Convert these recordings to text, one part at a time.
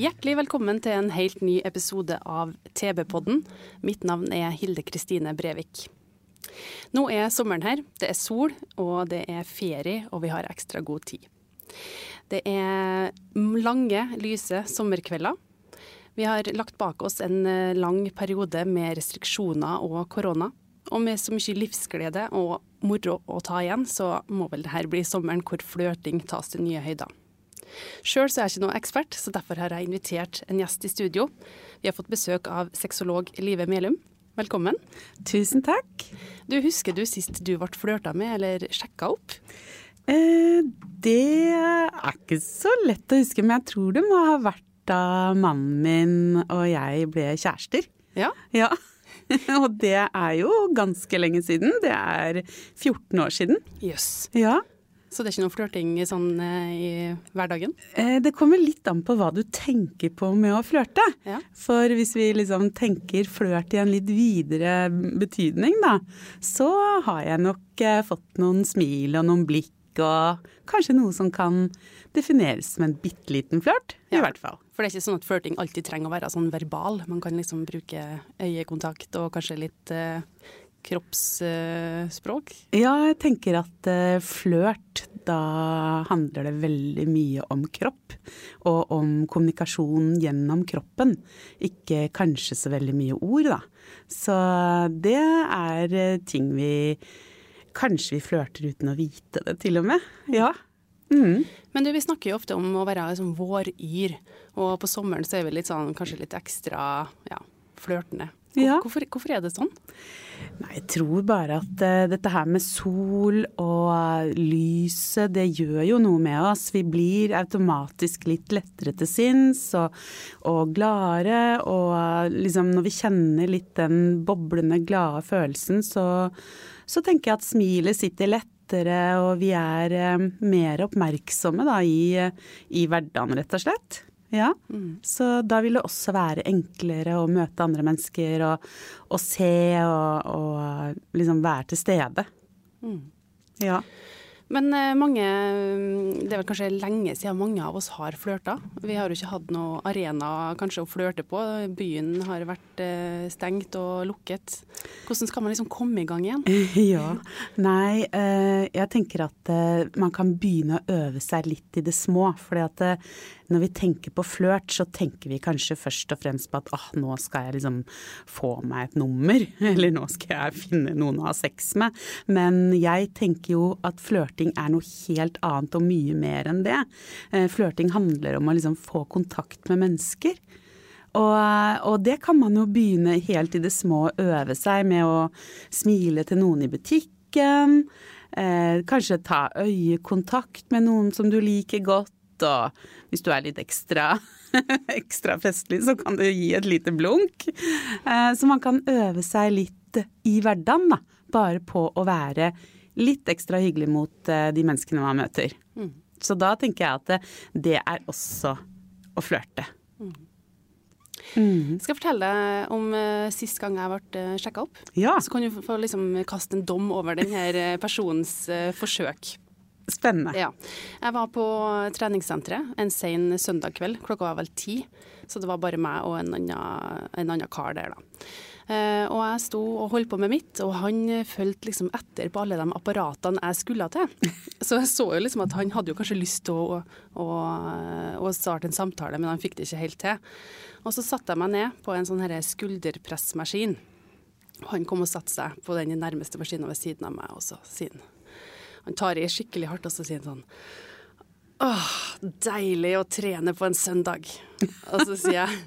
Hjertelig velkommen til en helt ny episode av TV-podden. Mitt navn er Hilde Kristine Brevik. Nå er sommeren her. Det er sol, og det er ferie, og vi har ekstra god tid. Det er lange, lyse sommerkvelder. Vi har lagt bak oss en eh, lang periode med restriksjoner og korona. Og med så mye livsglede og moro å ta igjen, så må vel dette bli sommeren hvor flørting tas til nye høyder. Sjøl er jeg ikke noe ekspert, så derfor har jeg invitert en gjest i studio. Vi har fått besøk av sexolog Live Melum. Velkommen. Tusen takk. Du Husker du sist du ble flørta med eller sjekka opp? Eh, det er ikke så lett å huske, men jeg tror det må ha vært da mannen min og jeg ble kjærester. Ja. Ja. og det er jo ganske lenge siden. Det er 14 år siden. Jøss. Ja. Så det er ikke noe flørting sånn eh, i hverdagen? Eh, det kommer litt an på hva du tenker på med å flørte. Ja. For hvis vi liksom tenker flørt i en litt videre betydning, da, så har jeg nok eh, fått noen smil og noen blikk og kanskje noe som kan defineres som en bitte liten flørt, i hvert fall. For det er ikke sånn at flørting alltid trenger å være sånn verbal. Man kan liksom bruke øyekontakt og kanskje litt eh, kroppsspråk. Ja, jeg tenker at uh, flørt, da handler det veldig mye om kropp. Og om kommunikasjon gjennom kroppen. Ikke kanskje så veldig mye ord, da. Så det er eh, ting vi Kanskje vi flørter uten å vite det, til og med. Ja. Mm. Men du, vi snakker jo ofte om å være liksom våryr, og på sommeren så er vi litt sånn, kanskje litt ekstra ja, flørtende. Ja. Hvorfor, hvorfor er det sånn? Nei, jeg tror bare at uh, dette her med sol og uh, lyset, det gjør jo noe med oss. Vi blir automatisk litt lettere til sinns og, og gladere. Og uh, liksom når vi kjenner litt den boblende, glade følelsen, så, så tenker jeg at smilet sitter lettere, og vi er mer oppmerksomme da i, i hverdagen, rett og slett. Ja, så da vil det også være enklere å møte andre mennesker og, og se og, og liksom være til stede. Ja. Men eh, mange Det er vel kanskje lenge siden mange av oss har flørta. Vi har jo ikke hatt noen arena kanskje å flørte på. Byen har vært eh, stengt og lukket. Hvordan skal man liksom komme i gang igjen? ja. Nei, eh, jeg tenker at man kan begynne å øve seg litt i det små. fordi at når vi tenker på flørt, så tenker vi kanskje først og fremst på at ah, nå skal jeg liksom få meg et nummer, eller nå skal jeg finne noen å ha sex med. Men jeg tenker jo at flørting er noe helt annet og mye mer enn det. Eh, Flørting handler om å liksom få kontakt med mennesker. Og, og det kan man jo begynne helt i det små å øve seg med å smile til noen i butikken. Eh, kanskje ta øyekontakt med noen som du liker godt. Og hvis du er litt ekstra, ekstra festlig, så kan du gi et lite blunk. Eh, så man kan øve seg litt i hverdagen, da. Bare på å være litt ekstra hyggelig mot eh, de menneskene man møter. Så da tenker jeg at det, det er også å flørte. Jeg skal fortelle deg om uh, sist gang jeg ble uh, sjekka opp. Ja, Så kan du få liksom kaste en dom over denne personens uh, forsøk. Spennende. Ja. Jeg var på treningssenteret en sen søndag kveld. Klokka var vel ti. Så det var bare meg og en annen, en annen kar der, da. Eh, og jeg sto og holdt på med mitt, og han fulgte liksom etter på alle de apparatene jeg skulle til. Så jeg så jo liksom at han hadde jo kanskje lyst til å, å, å starte en samtale, men han fikk det ikke helt til. Og så satte jeg meg ned på en sånn skulderpressmaskin. Han kom og satte seg på den nærmeste maskinen ved siden av meg, og så sier han Han tar i skikkelig hardt, og så sier han sånn Åh, deilig å trene på en søndag. Og så sier jeg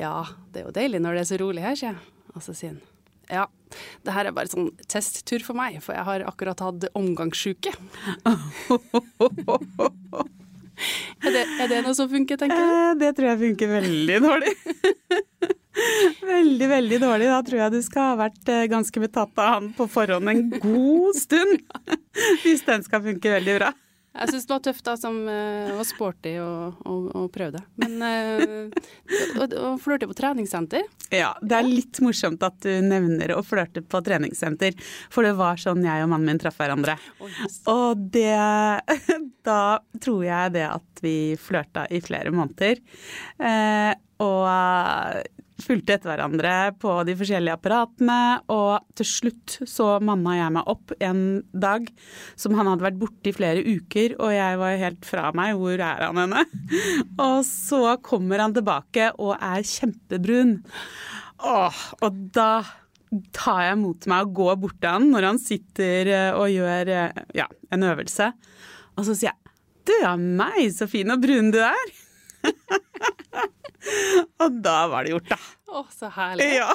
ja, det er jo deilig når det er så rolig her, sier jeg. Og så sier han Ja. Det her er bare sånn testtur for meg, for jeg har akkurat hatt omgangssjuke. er, det, er det noe som funker, tenker du? Eh, Det tror jeg funker veldig dårlig. Veldig, veldig dårlig. Da tror jeg du skal ha vært eh, ganske betatt av han på forhånd en god stund. Hvis den skal funke veldig bra. Jeg syns det var tøft da, som uh, var sporty og, og, og prøvde. Men uh, å, flørte på treningssenter Ja, det er litt morsomt at du nevner å flørte på treningssenter, for det var sånn jeg og mannen min traff hverandre. Og det Da tror jeg det at vi flørta i flere måneder. Eh, og fulgte etter hverandre på de forskjellige apparatene, og til slutt så manna jeg meg opp en dag som han hadde vært borte i flere uker, og jeg var helt fra meg. Hvor er han henne? Og så kommer han tilbake og er kjempebrun. Åh, og da tar jeg mot meg og går bort til han når han sitter eh, og gjør eh, ja, en øvelse. Og så sier jeg 'Du er meg, så fin og brun du er'. og da var det gjort, da. Å, så herlig. Ja.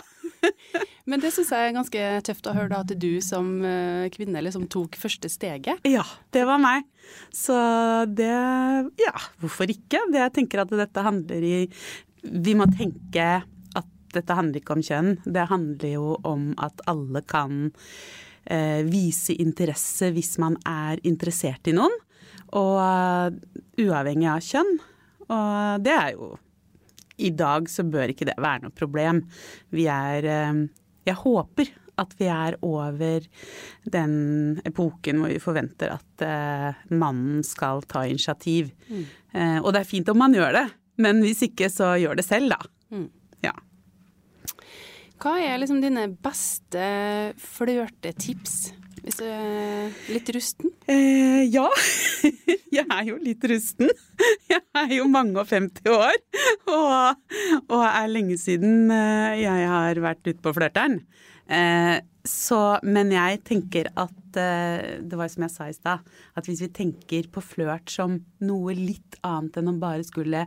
Men det syns jeg er ganske tøft å høre da, at du som eh, kvinne liksom tok første steget. Ja, det var meg. Så det Ja, hvorfor ikke? Det jeg tenker at dette handler i Vi må tenke at dette handler ikke om kjønn. Det handler jo om at alle kan eh, vise interesse hvis man er interessert i noen. Og uh, uavhengig av kjønn. Og det er jo I dag så bør ikke det være noe problem. Vi er eh, Jeg håper at vi er over den epoken hvor vi forventer at eh, mannen skal ta initiativ. Mm. og det er fint om man gjør det, men hvis ikke så gjør det selv, da. Ja. Hva er liksom dine beste flørtetips? Hvis du er litt rusten? Eh, ja, jeg er jo litt rusten. Jeg er jo mange og 50 år, og, og er lenge siden eh, jeg har vært ute på flørteren. Eh, så, men jeg tenker at eh, Det var som jeg sa i stad, at hvis vi tenker på flørt som noe litt annet enn å bare skulle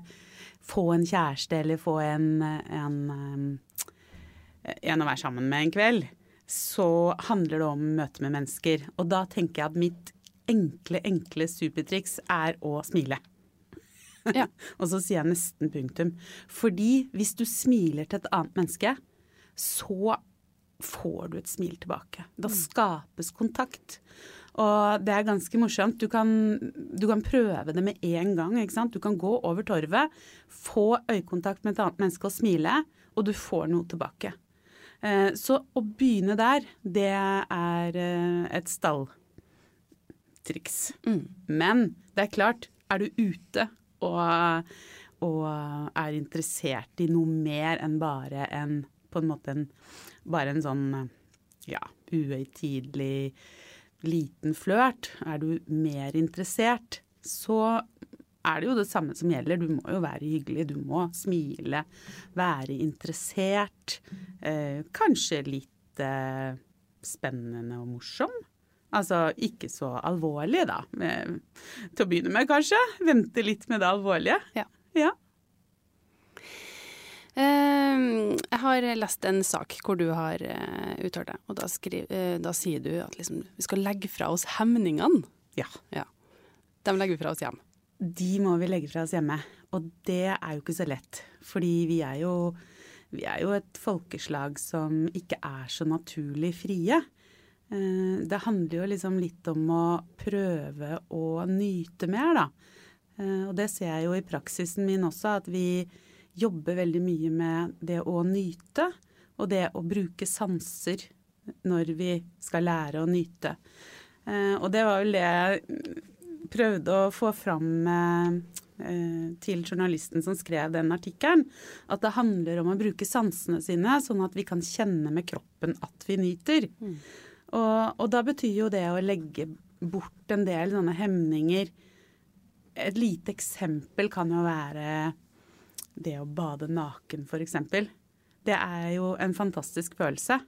få en kjæreste eller få en, en, en, en å være sammen med en kveld, så handler det om møte med mennesker. Og da tenker jeg at mitt enkle, enkle supertriks er å smile. Ja. og så sier jeg nesten punktum. Fordi hvis du smiler til et annet menneske, så får du et smil tilbake. Da skapes kontakt. Og det er ganske morsomt. Du kan, du kan prøve det med en gang. ikke sant? Du kan gå over torvet, få øyekontakt med et annet menneske og smile, og du får noe tilbake. Eh, Så å begynne der, det er eh, et stalltriks. Men det er klart, er du ute og, og er interessert i noe mer enn bare en på en måte en, bare en sånn ja, uhøytidelig liten flørt. Er du mer interessert, så er det jo det samme som gjelder. Du må jo være hyggelig, du må smile, være interessert. Eh, kanskje litt eh, spennende og morsom. Altså ikke så alvorlig, da. Med, til å begynne med, kanskje. Vente litt med det alvorlige. Ja. Ja. Uh, jeg har lest en sak hvor du har uh, uttalt deg, og da, skri, uh, da sier du at liksom, vi skal legge fra oss hemningene. ja. Ja. De legger vi fra oss hjem. De må vi legge fra oss hjemme. Og det er jo ikke så lett. Fordi vi er jo, vi er jo et folkeslag som ikke er så naturlig frie. Eh, Det handler jo liksom litt om å prøve å nyte mer, da. Eh, Og det ser jeg jo i praksisen min også, at vi jobber veldig mye med det å nyte. Og det å bruke sanser når vi skal lære å nyte. Eh, Og det var vel det prøvde å få fram eh, eh, til journalisten som skrev den artikkelen. At det handler om å bruke sansene sine, sånn at vi kan kjenne med kroppen at vi nyter. Og, og da betyr jo det å legge bort en del sånne hemninger Et lite eksempel kan jo være det å bade naken, f.eks. Det er jo en fantastisk følelse.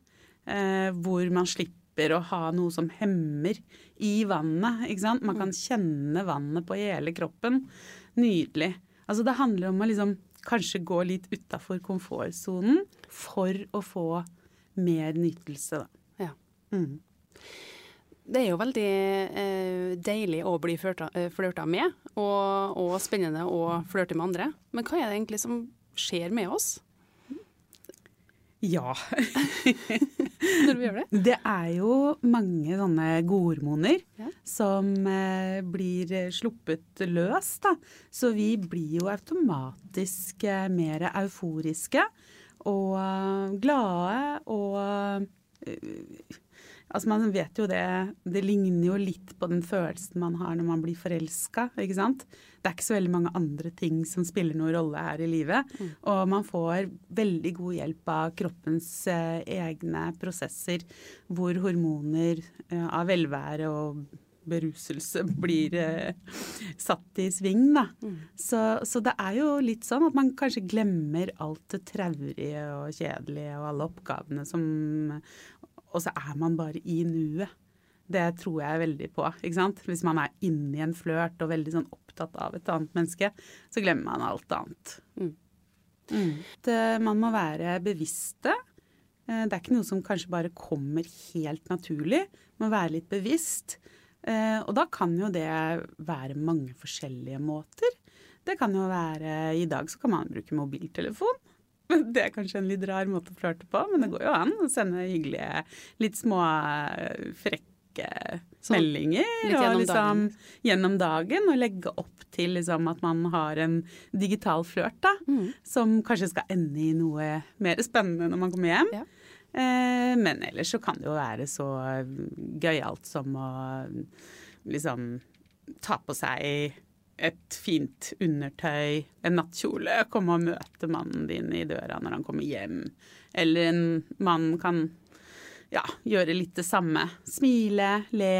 Eh, hvor man slipper å ha noe som hemmer i vannet. ikke sant? Man kan kjenne vannet på hele kroppen. Nydelig. Altså Det handler om å liksom kanskje gå litt utafor komfortsonen for å få mer nytelse, da. Ja. Mm. Det er jo veldig eh, deilig å bli flørta, eh, flørta med, og, og spennende å flørte med andre. Men hva er det egentlig som skjer med oss Ja. når vi gjør det? Det er jo mange sånne godhormoner Ja. som eh, blir sluppet løs, da. Så vi blir jo automatisk eh, mer euforiske og eh, glade og eh, Altså Man vet jo det, det ligner jo litt på den følelsen man har når man blir forelska. ikke sant? Det er ikke så veldig mange andre ting som spiller noen rolle her i livet. Og man får veldig god hjelp av kroppens eh, egne prosesser, hvor hormoner eh, av velvære og beruselse blir eh, satt i sving, da. Så, så det er jo litt sånn at man kanskje glemmer alt det traurige og kjedelige og alle oppgavene som Og så er man bare i nuet. Det tror jeg veldig på. ikke sant? Hvis man er inne i en flørt og veldig sånn opptatt av et annet menneske, så glemmer man alt annet. Mm. Det, man må være bevisste. Eh, Det er ikke noe som kanskje bare kommer helt naturlig. Man må være litt bevisst. Eh, Og da kan jo det være mange forskjellige måter. Det kan jo være I dag så kan man bruke mobiltelefon. Det er kanskje en litt rar måte å flørte på, men det går jo an å sende hyggelige, litt små eh, frekke så, meldinger. litt gjennom og liksom dagen. gjennom dagen, og legge opp til liksom at man har en digital flørt, da. Mm. Som kanskje skal ende i noe mer spennende når man kommer hjem. Ja. Eh, men ellers så kan det jo være så gøyalt som å liksom ta på seg et fint undertøy, en nattkjole, komme og møte mannen din i døra når han kommer hjem. Eller en mann kan ja, gjøre litt det samme. Smile, le,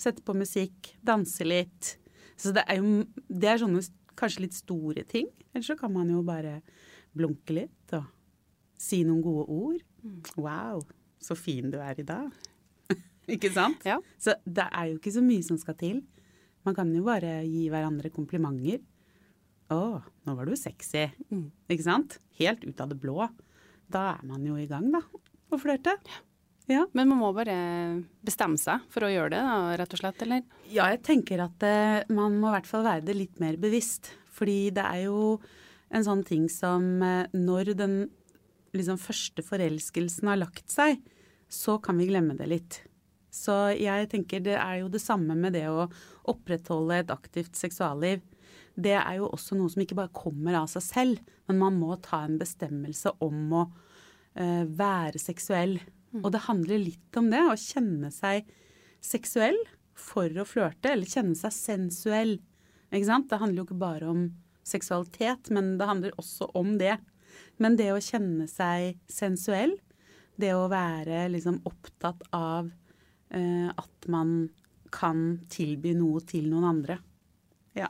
sette på musikk, danse litt. Så det er jo det er sånne kanskje litt store ting. Eller så kan man jo bare blunke litt og si noen gode ord. Wow, så fin du er i dag. ikke sant? Ja. Så det er jo ikke så mye som skal til. Man kan jo bare gi hverandre komplimenter. 'Å, nå var du sexy.' Ikke sant? Helt ut av det blå. Da er man jo i gang, da, og flørte. Ja. Men man må bare bestemme seg for å gjøre det, da, rett og slett, eller? Ja, jeg tenker at eh, man må i hvert fall være det litt mer bevisst. Fordi det er jo en sånn ting som eh, når den liksom første forelskelsen har lagt seg, så kan vi glemme det litt. Så jeg tenker det er jo det samme med det å opprettholde et aktivt seksualliv. Det er jo også noe som ikke bare kommer av seg selv, men man må ta en bestemmelse om å uh, være seksuell. Og det handler litt om det, å kjenne seg seksuell for å flørte, eller kjenne seg sensuell. Ikke sant? Det handler jo ikke bare om seksualitet, men det handler også om det. Men det å kjenne seg sensuell, det å være liksom opptatt av at man kan tilby noe til noen andre. Ja.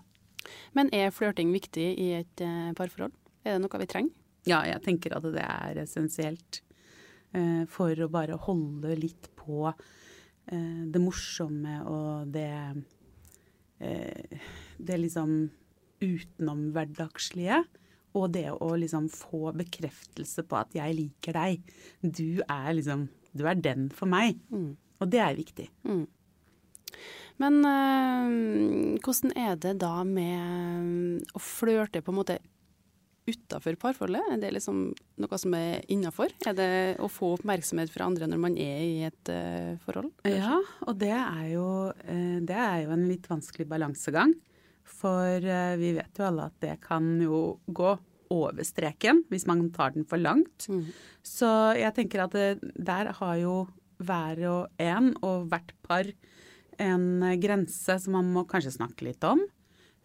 Men er flørting viktig i et eh, parforhold? Er det noe vi trenger? Ja, jeg tenker at det er essensielt eh, for å bare holde litt på eh, det morsomme og det eh, Det liksom utenomhverdagslige. Og det å liksom få bekreftelse på at 'jeg liker deg'. Du er liksom Du er den for meg. Og det er viktig. Men øh, hvordan er det da med å flørte på en måte utafor parforholdet? Er det liksom noe som er innafor? Er det å få oppmerksomhet fra andre når man er i et eh, forhold? Ja, og det er jo, eh, det er jo en litt vanskelig balansegang. For eh, vi vet jo alle at det kan jo gå over streken hvis man tar den for langt. Så jeg tenker at det, der har jo hver og en og hvert par en eh, grense som man må kanskje snakke litt om.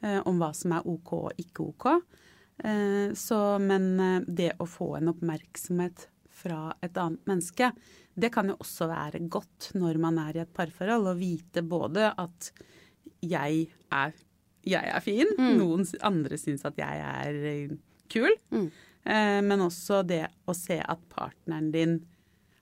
eh, Om hva som er OK og ikke OK. Eh, Så, men det å få en oppmerksomhet fra et annet menneske, det kan jo også være godt når man er i et parforhold, å vite både at jeg er, jeg er fin, noen andre syns at jeg er kul, mm. men også det å se at partneren din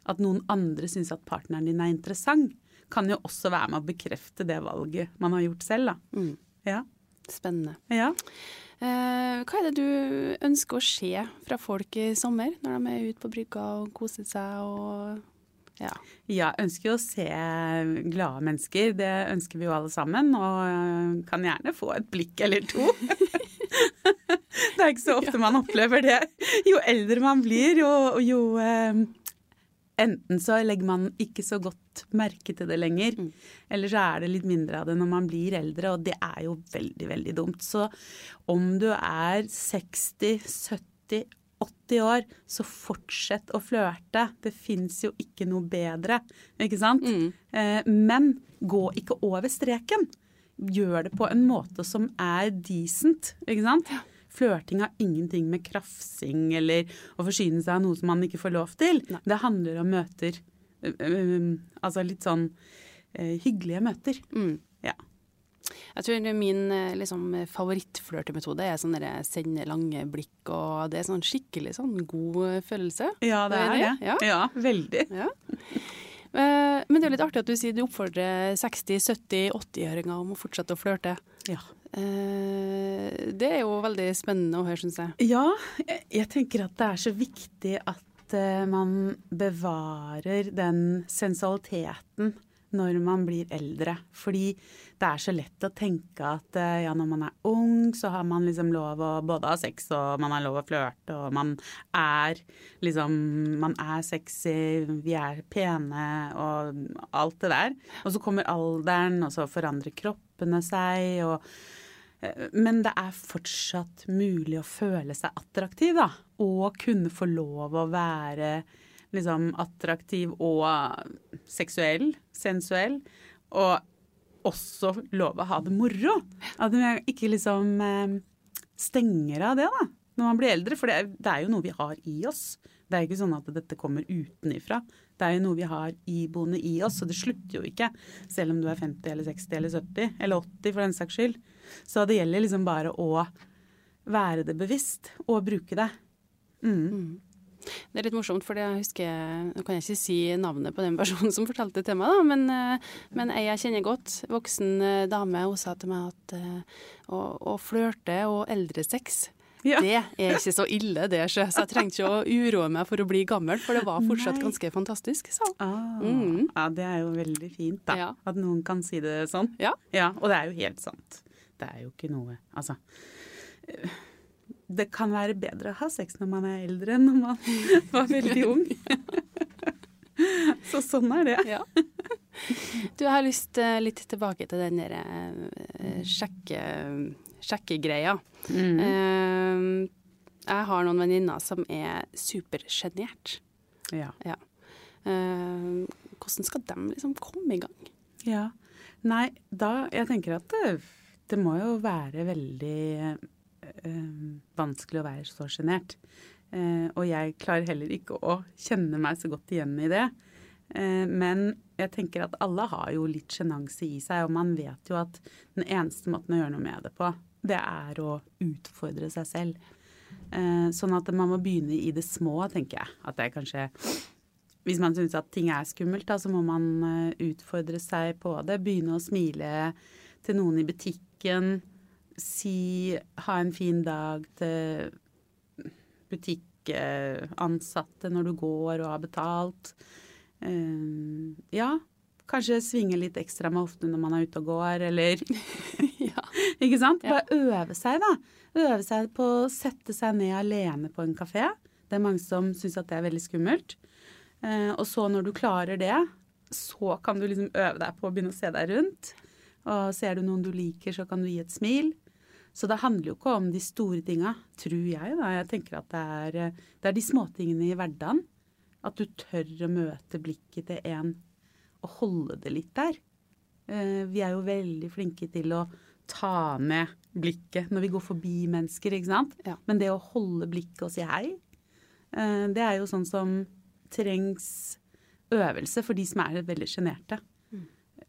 at noen andre syns at partneren din er interessant, kan jo også være med å bekrefte det valget man har gjort selv, da. Ja. Spennende. Ja. Eh, hva er det du ønsker å se fra folk i sommer, når de er ute på brygga og koser seg og ja. Ja, ønsker jo å se glade mennesker. Det ønsker vi jo alle sammen. Og øh, kan gjerne få et blikk eller to. det er ikke så ofte man opplever det. Jo eldre man blir, jo, jo eh, Enten så legger man ikke så godt merke til det lenger, mm. eller så er det litt mindre av det når man blir eldre, og det er jo veldig, veldig dumt. Så om du er 60, 70, 80 år, så fortsett å flørte. Det fins jo ikke noe bedre, ikke sant? Mm. Eh, men gå ikke over streken. Gjør det på en måte som er decent, ikke sant? Ja. Flørting har ingenting med krafsing eller å forsyne seg av noe som man ikke får lov til. Nei. Det handler om møter. Altså litt sånn hyggelige møter. Mm. Ja. Jeg tror min liksom, favorittflørtemetode er sånn sende lange blikk, og det er sånn skikkelig sånn god følelse. Ja, det er det. Ja, ja veldig. Ja. Men det er litt artig at du sier du oppfordrer 60-, 70-, 80-åringer om å fortsette å flørte. Ja. Eh, det er jo veldig spennende å høre, syns jeg. Ja, jeg tenker at det er så viktig at eh, man bevarer den sensualiteten når man blir eldre. Fordi det er så lett å tenke at eh, ja, når man er ung, så har man liksom lov å både ha sex og man har lov å flørte, og man er liksom Man er sexy, vi er pene og alt det der. Og så kommer alderen, og så forandrer kroppene seg. og men det er fortsatt mulig å føle seg attraktiv, da. Og kunne få lov å være liksom attraktiv og seksuell, sensuell. Og også lov å ha det moro. At man ikke liksom eh, stenger av det, da. Når man blir eldre. For det er, det er jo noe vi har i oss. Det er ikke sånn at dette kommer utenifra. Det er jo noe vi har iboende i oss, og det slutter jo ikke. Selv om du er 50 eller 60 eller 70 eller 80 for den saks skyld. Så det gjelder liksom bare å være det bevisst og bruke det. Mm. Mm. Det er litt morsomt, for jeg husker Nå kan jeg ikke si navnet på den personen som fortalte det til meg, da, men, eh, men ei jeg kjenner godt, voksen eh, dame, hun sa til meg at uh, å, å flørte og eldresex ja. Det er ikke så ille, det. Så jeg trengte ikke å uroe meg for å bli gammel, for det var fortsatt Nei. ganske fantastisk. Ah, mm. Ja, det er jo veldig fint, da. Ja. At noen kan si det sånn. Ja. ja. Og det er jo helt sant. Det er jo ikke noe Altså Det kan være bedre å ha sex når man er eldre enn når man var veldig ung. Så sånn er det. Ja. Du, har lyst uh, litt tilbake til den derre uh, sjekke sjekkegreia. Mm. Jeg har noen venninner som er supersjenert. Ja. ja. Hvordan skal de liksom komme i gang? Ja. Nei, da Jeg tenker at det, det må jo være veldig vanskelig å være så sjenert. Uh, og jeg klarer heller ikke å kjenne meg så godt igjen i det. Uh, men jeg tenker at alle har jo litt sjenanse i seg, og man vet jo at den eneste måten å gjøre noe med det på, det er å utfordre seg selv. Eh, sånn at man må begynne i det små, tenker jeg. At det er kanskje Hvis man syns at ting er skummelt, da, så må man eh, utfordre seg på det. Begynne å smile til noen i butikken. Si ha en fin dag til butikkansatte når du går og har betalt. Eh, ja, kanskje svinge litt ekstra med hoftene når man er ute og går, eller Ikke sant? Bare øve seg, da. Øve seg på å sette seg ned alene på en kafé. Det er mange som syns at det er veldig skummelt. Eh, og så når du klarer det, så kan du liksom øve deg på å begynne å se deg rundt. Og ser du noen du liker, så kan du gi et smil. Så det handler jo ikke om de store tinga, tror jeg. da. Jeg tenker at det er, det er de småtingene i hverdagen. At du tør å møte blikket til en og holde det litt der. Eh, vi er jo veldig flinke til å ta med blikket når vi går forbi mennesker, ikke sant. Ja. Men det å holde blikket og si hei, eh, det er jo sånn som trengs øvelse for de som er veldig sjenerte.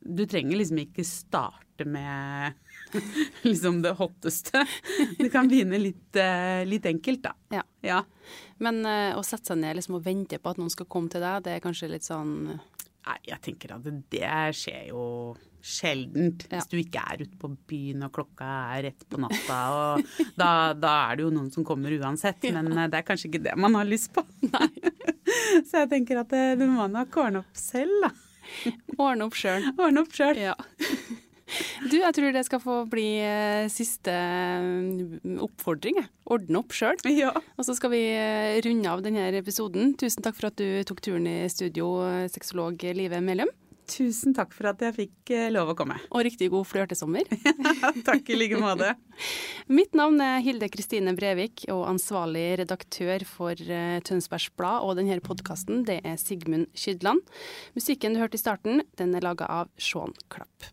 Du trenger liksom ikke starte med liksom det hotteste. Du kan begynne litt, eh, litt enkelt, da. Ja. ja. Men uh, å sette seg ned liksom, og vente på at noen skal komme til deg, det er kanskje litt sånn Nei, jeg tenker at det skjer jo sjeldent. Ja. Hvis du ikke er ute på byen og klokka er rett på natta, og da, da er det jo noen som kommer uansett. Men ja. det er kanskje ikke det man har lyst på. Så jeg tenker at eh, du må nok ordne opp selv, da. Ordne opp sjøl. Ordne opp sjøl. Ja. Du, jeg tror det skal få bli eh, siste eh, oppfordring. Ordne opp sjøl. Ja. Og så skal vi eh, runde av denne episoden. Tusen takk for at du tok turen i studio, sexolog Live Melum. Tusen takk for at jeg fikk eh, lov å komme. Og riktig god flørtesommer. Takk i like måte. Mitt navn er Hilde Kristine Brevik, og ansvarlig redaktør for eh, Tønsbergs Blad og denne podkasten, det er Sigmund Skydland. Musikken du hørte i starten, den er laga av Sean Klapp.